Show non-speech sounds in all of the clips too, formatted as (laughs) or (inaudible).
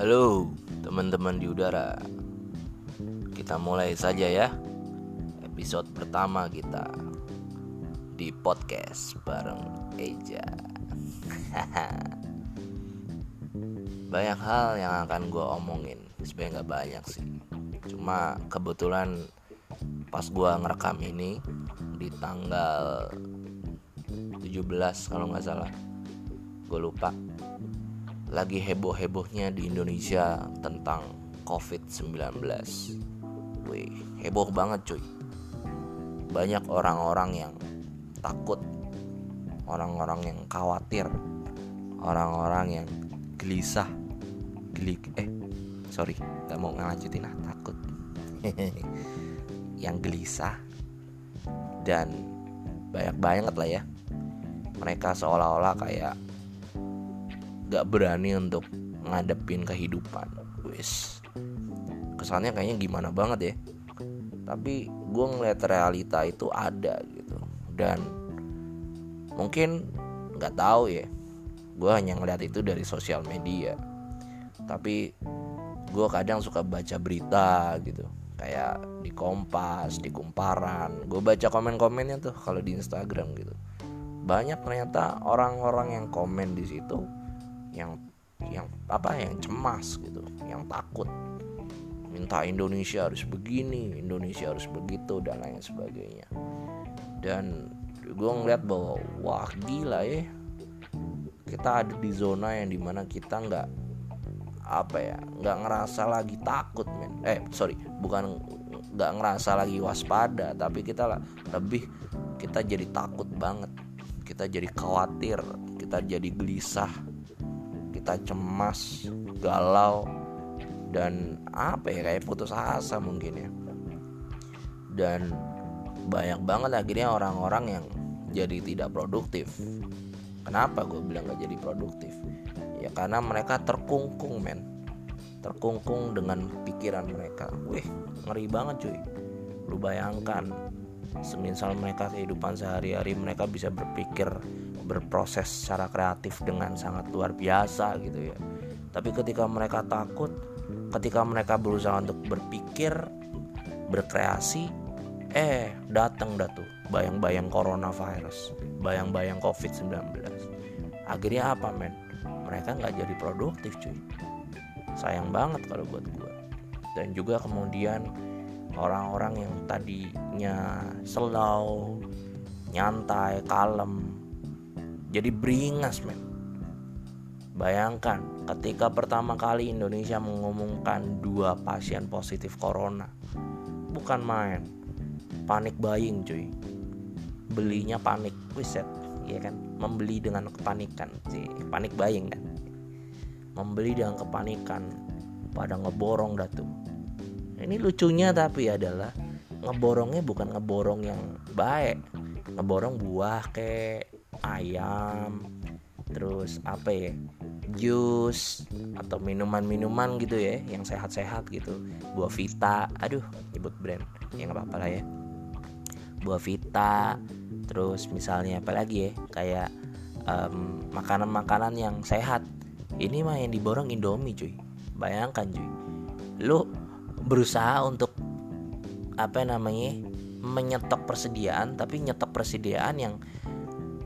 Halo teman-teman di udara. Kita mulai saja ya Episode pertama kita Di podcast bareng Eja. (laughs) Banyak hal yang akan gue omongin Sebenarnya gak banyak sih. Cuma kebetulan pas gue ngerekam ini Di tanggal 17 kalau nggak salah. Gue lupa lagi heboh-hebohnya di Indonesia tentang COVID-19. Wih, heboh banget cuy. Banyak orang-orang yang takut, orang-orang yang khawatir, orang-orang yang gelisah, gelik, eh, sorry, nggak mau ngelanjutin ah, takut. (laughs) yang gelisah dan banyak banget lah ya. Mereka seolah-olah kayak gak berani untuk ngadepin kehidupan. Wis. Kesannya kayaknya gimana banget ya. Tapi gue ngeliat realita itu ada gitu. Dan mungkin nggak tahu ya. Gue hanya ngeliat itu dari sosial media. Tapi gue kadang suka baca berita gitu. Kayak di Kompas, di Kumparan. Gue baca komen-komennya tuh kalau di Instagram gitu. Banyak ternyata orang-orang yang komen di situ yang yang apa yang cemas gitu yang takut. Minta Indonesia harus begini Indonesia harus begitu dan lain sebagainya. Dan gue ngeliat bahwa wah gila ya. Kita ada di zona yang di mana kita nggak apa ya nggak ngerasa lagi takut men. Eh sorry bukan nggak ngerasa lagi waspada tapi kita lebih kita jadi takut banget. Kita jadi khawatir kita jadi gelisah kita cemas galau dan apa ya kayak putus asa mungkin ya. Dan banyak banget akhirnya orang-orang yang jadi tidak produktif. Kenapa gue bilang gak jadi produktif? Ya karena mereka terkungkung men. Terkungkung dengan pikiran mereka. Wih ngeri banget cuy. Lu bayangkan semisal mereka kehidupan sehari-hari mereka bisa berpikir berproses secara kreatif dengan sangat luar biasa gitu ya. Tapi ketika mereka takut ketika mereka berusaha untuk berpikir berkreasi eh datang dah tuh bayang-bayang coronavirus bayang-bayang covid-19 akhirnya apa men? Mereka nggak jadi produktif cuy. Sayang banget kalau buat gue dan juga kemudian orang-orang yang tadinya slow nyantai kalem jadi beringas men. Bayangkan ketika pertama kali Indonesia mengumumkan dua pasien positif corona bukan main. Panik buying cuy. Belinya panik wiset ya kan? Membeli dengan kepanikan sih panik buying kan? Membeli dengan kepanikan pada ngeborong datu ini lucunya tapi adalah ngeborongnya bukan ngeborong yang baik ngeborong buah kayak ayam terus apa ya jus atau minuman-minuman gitu ya yang sehat-sehat gitu. Buah vita aduh nyebut brand ya nggak apa-apa lah ya. Buah vita terus misalnya apa lagi ya kayak makanan makanan-makanan yang sehat. Ini mah yang diborong indomie cuy. Bayangkan cuy. Lu berusaha untuk apa namanya menyetok persediaan tapi nyetok persediaan yang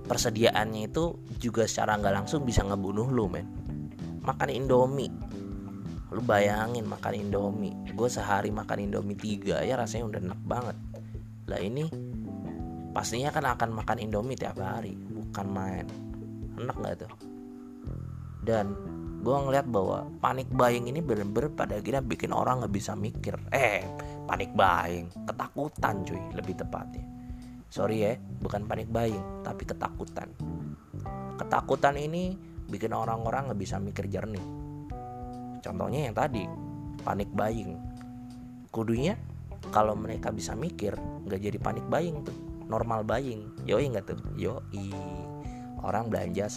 persediaannya itu juga secara nggak langsung bisa ngebunuh lu men. Makan indomie. Lu bayangin makan indomie. Gue sehari makan indomie tiga ya rasanya udah enak banget. Lah ini pastinya kan akan makan indomie tiap hari bukan main. Enak nggak tuh? Dan gue ngeliat bahwa panik buying ini bener-bener pada akhirnya bikin orang nggak bisa mikir. Eh panik buying ketakutan cuy lebih tepatnya. Sorry ya bukan panik buying tapi ketakutan. Ketakutan ini bikin orang-orang nggak bisa mikir jernih. Contohnya yang tadi panik buying. Kudunya kalau mereka bisa mikir nggak jadi panik buying tuh. Normal buying. Yoi nggak tuh? Yoi orang belanja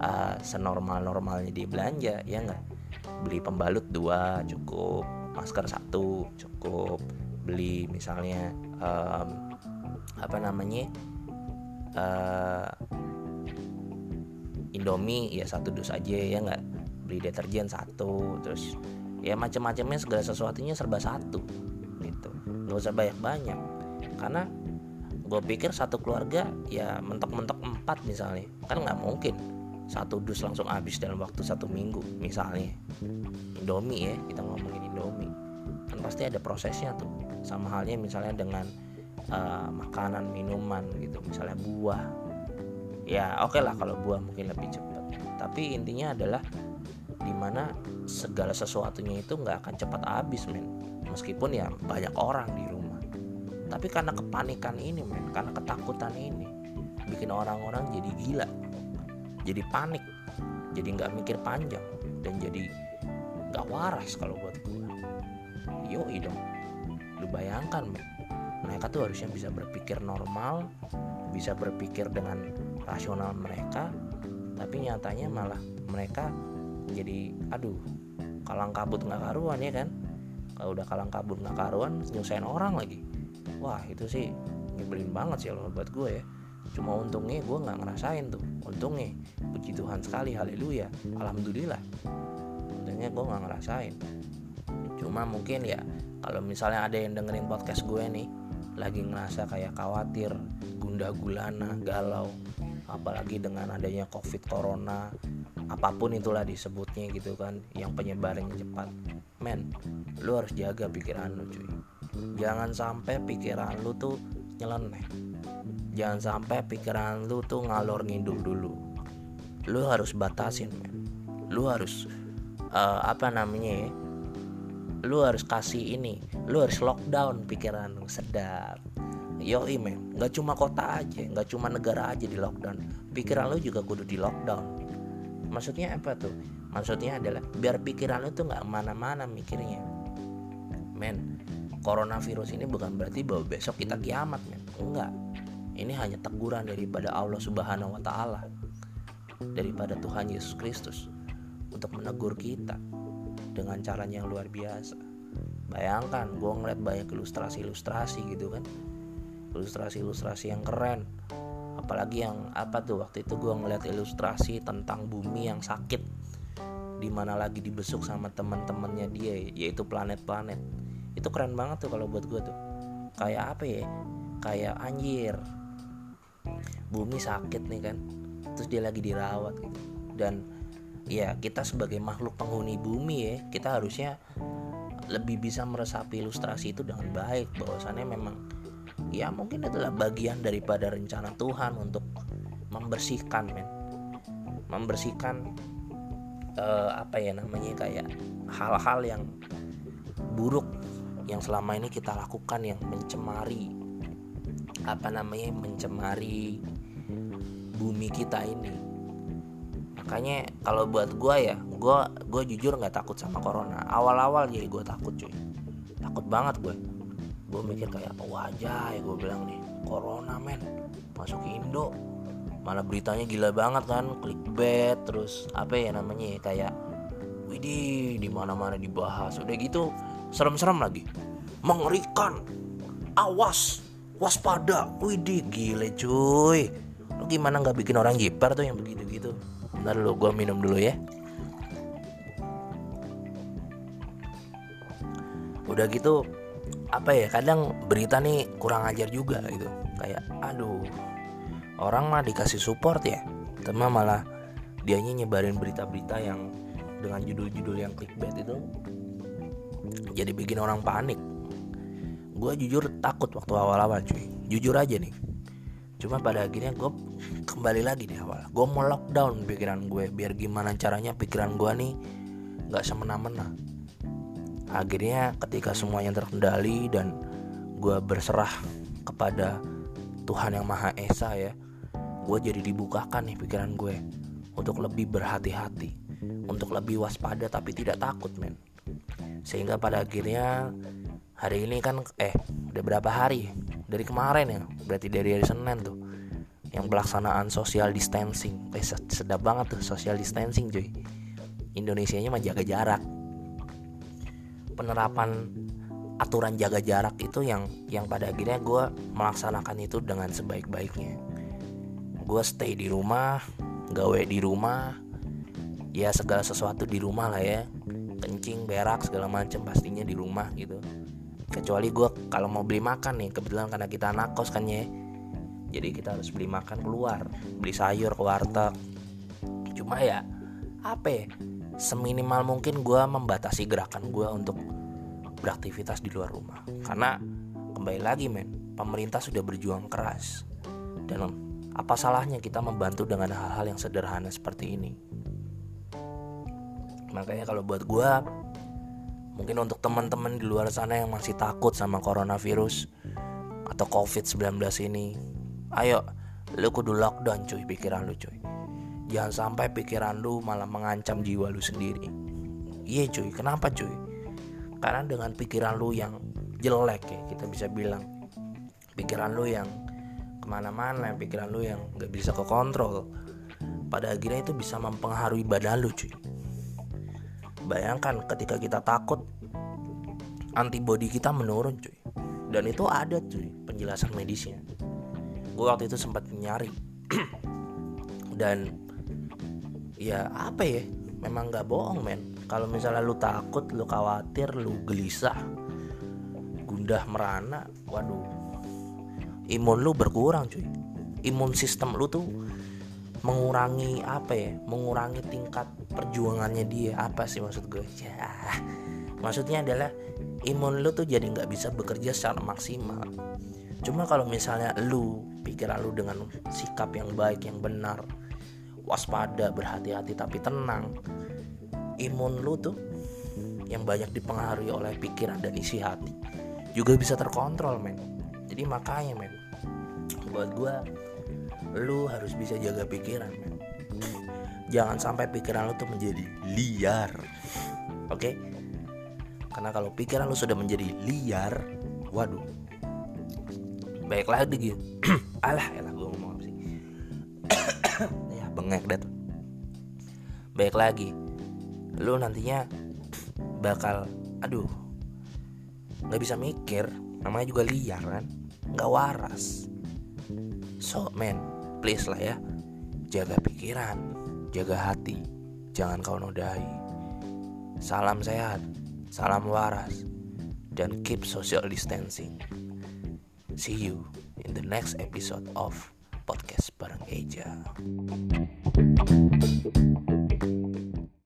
uh, senormal normalnya dia belanja ya nggak? Beli pembalut dua cukup. Masker satu cukup. Beli misalnya um, apa namanya uh, Indomie ya satu dus aja ya nggak? Beli deterjen satu terus ya macam-macamnya segala sesuatunya serba satu gitu. Nggak usah banyak-banyak. Karena gue pikir satu keluarga ya mentok-mentok empat misalnya. Kan nggak mungkin. Satu dus langsung habis dalam waktu satu minggu misalnya. Indomie ya kita ngomongin Indomie. Kan pasti ada prosesnya tuh. Sama halnya misalnya dengan uh, makanan minuman gitu. Misalnya buah. Ya oke okay lah kalau buah mungkin lebih cepat tapi intinya adalah di mana segala sesuatunya itu nggak akan cepat habis men. Meskipun ya banyak orang di rumah tapi karena kepanikan ini men karena ketakutan ini bikin orang-orang jadi gila jadi panik jadi nggak mikir panjang dan jadi nggak waras kalau buat gue yo dong. Lu bayangkan men mereka tuh harusnya bisa berpikir normal bisa berpikir dengan rasional mereka tapi nyatanya malah mereka jadi aduh kalang kabut nggak karuan ya kan? Kalau udah kalang kabut nggak karuan nyusahin orang lagi wah itu sih nyebelin banget sih kalau buat gue ya. Cuma untungnya gue nggak ngerasain tuh. Untungnya puji Tuhan sekali haleluya alhamdulillah. Untungnya gue nggak ngerasain. Cuma mungkin ya kalau misalnya ada yang dengerin podcast gue nih lagi ngerasa kayak khawatir gundah gulana galau apalagi dengan adanya covid corona apa pun itulah disebutnya gitu kan yang penyebarannya cepat. Men lu harus jaga pikiran lu cuy jangan sampai pikiran lu tuh nyeleneh. Jangan sampai pikiran lu tuh ngalor ngidul dulu. Lu harus batasin men. Lu harus uh, apa namanya ya? Lu harus kasih ini. Lu harus lockdown pikiran lu sedap. Yo men. Nggak cuma kota aja nggak cuma negara aja di lockdown. Pikiran lu juga kudu di lockdown. Maksudnya apa tuh? Maksudnya adalah biar pikiran lu tuh nggak mana-mana mikirnya. Men coronavirus ini bukan berarti bahwa besok kita kiamat men. Enggak. Ini hanya teguran daripada Allah Subhanahu wa taala daripada Tuhan Yesus Kristus untuk menegur kita dengan caranya yang luar biasa. Bayangkan gue ngeliat banyak ilustrasi-ilustrasi gitu kan. Ilustrasi-ilustrasi yang keren. Apalagi yang apa tuh waktu itu gue ngeliat ilustrasi tentang bumi yang sakit di mana lagi dibesuk sama teman-temannya dia yaitu planet-planet itu keren banget tuh kalau buat gue tuh. Kayak apa ya? Kayak anjir bumi sakit nih kan terus dia lagi dirawat gitu. Dan ya kita sebagai makhluk penghuni bumi ya kita harusnya lebih bisa meresapi ilustrasi itu dengan baik. Bahwasannya memang ya mungkin adalah bagian daripada rencana Tuhan untuk membersihkan men. Membersihkan uh, apa ya namanya kayak hal-hal yang buruk yang selama ini kita lakukan yang mencemari apa namanya mencemari bumi kita ini. Makanya kalau buat gue ya gue gue jujur nggak takut sama corona. Awal-awal ya gue takut cuy. Takut banget gue gue mikir kayak wajah ya gue bilang nih. Corona men. Masuk Indo. Malah beritanya gila banget kan clickbait terus apa ya namanya ya kayak widih di mana mana dibahas. Udah gitu serem-serem lagi. Mengerikan. Awas. Waspada. Widih gile cuy. Lu gimana nggak bikin orang jiper tuh yang begitu-gitu? Bentar dulu gue minum dulu ya. Udah gitu apa ya kadang berita nih kurang ajar juga gitu. Kayak aduh orang mah dikasih support ya teman malah dianya nyebarin berita-berita yang dengan judul-judul yang clickbait itu jadi bikin orang panik. Gue jujur takut waktu awal-awal cuy. Jujur aja nih. Cuma pada akhirnya gue kembali lagi di awal. Gue mau lockdown pikiran gue biar gimana caranya pikiran gue nih nggak semena-mena. Akhirnya ketika semuanya terkendali dan gue berserah kepada Tuhan yang Maha Esa ya gue jadi dibukakan nih pikiran gue untuk lebih berhati-hati untuk lebih waspada tapi tidak takut men sehingga pada akhirnya hari ini kan eh udah berapa hari? Dari kemarin ya berarti dari hari Senin tuh yang pelaksanaan social distancing. Eh, sedap banget tuh social distancing cuy. Indonesia nya jaga jarak. Penerapan aturan jaga jarak itu yang yang pada akhirnya gue melaksanakan itu dengan sebaik-baiknya. Gue stay di rumah gawe di rumah ya segala sesuatu di rumah lah ya kencing berak segala macam pastinya di rumah gitu. Kecuali gue kalau mau beli makan nih kebetulan karena kita anak kos kan ya jadi kita harus beli makan keluar beli sayur ke warteg. Cuma ya apa ya seminimal mungkin gue membatasi gerakan gue untuk beraktivitas di luar rumah. Karena kembali lagi men pemerintah sudah berjuang keras. Dan apa salahnya kita membantu dengan hal-hal yang sederhana seperti ini makanya kalau buat gue mungkin untuk teman-teman di luar sana yang masih takut sama coronavirus atau covid-19 ini ayo lu kudu lockdown cuy pikiran lu cuy. Jangan sampai pikiran lu malah mengancam jiwa lu sendiri. Iya cuy kenapa cuy? Karena dengan pikiran lu yang jelek ya kita bisa bilang. Pikiran lu yang ke mana-mana pikiran lu yang gak bisa ke kontrol pada akhirnya itu bisa mempengaruhi badan lu cuy Bayangkan ketika kita takut antibodi kita menurun cuy. Dan itu ada cuy penjelasan medisnya. Gue waktu itu sempat nyari (clears throat) dan ya apa ya memang nggak bohong men kalau misalnya lu takut lu khawatir lu gelisah gundah merana waduh imun lu berkurang cuy imun sistem lu tuh mengurangi apa ya mengurangi tingkat perjuangannya dia apa sih maksud gue? Ya maksudnya adalah imun lu tuh jadi nggak bisa bekerja secara maksimal. Cuma kalau misalnya lu pikiran lu dengan sikap yang baik yang benar waspada berhati-hati tapi tenang imun lu tuh yang banyak dipengaruhi oleh pikiran dan isi hati juga bisa terkontrol men. Jadi makanya men buat gue lu harus bisa jaga pikiran man. Jangan sampai pikiran lu tuh menjadi liar. Oke? Okay? karena kalau pikiran lu sudah menjadi liar waduh. Baik lagi gitu (clears throat) alah elah gue ngomong apa sih? (clears throat) Ya bengek dat baik lagi. Lu nantinya bakal aduh nggak bisa mikir. Namanya juga liar kan? Nggak waras. So man please lah ya. Jaga pikiran jaga hati jangan kau nodai salam sehat salam waras dan keep social distancing see you in the next episode of podcast bareng Eja. thank you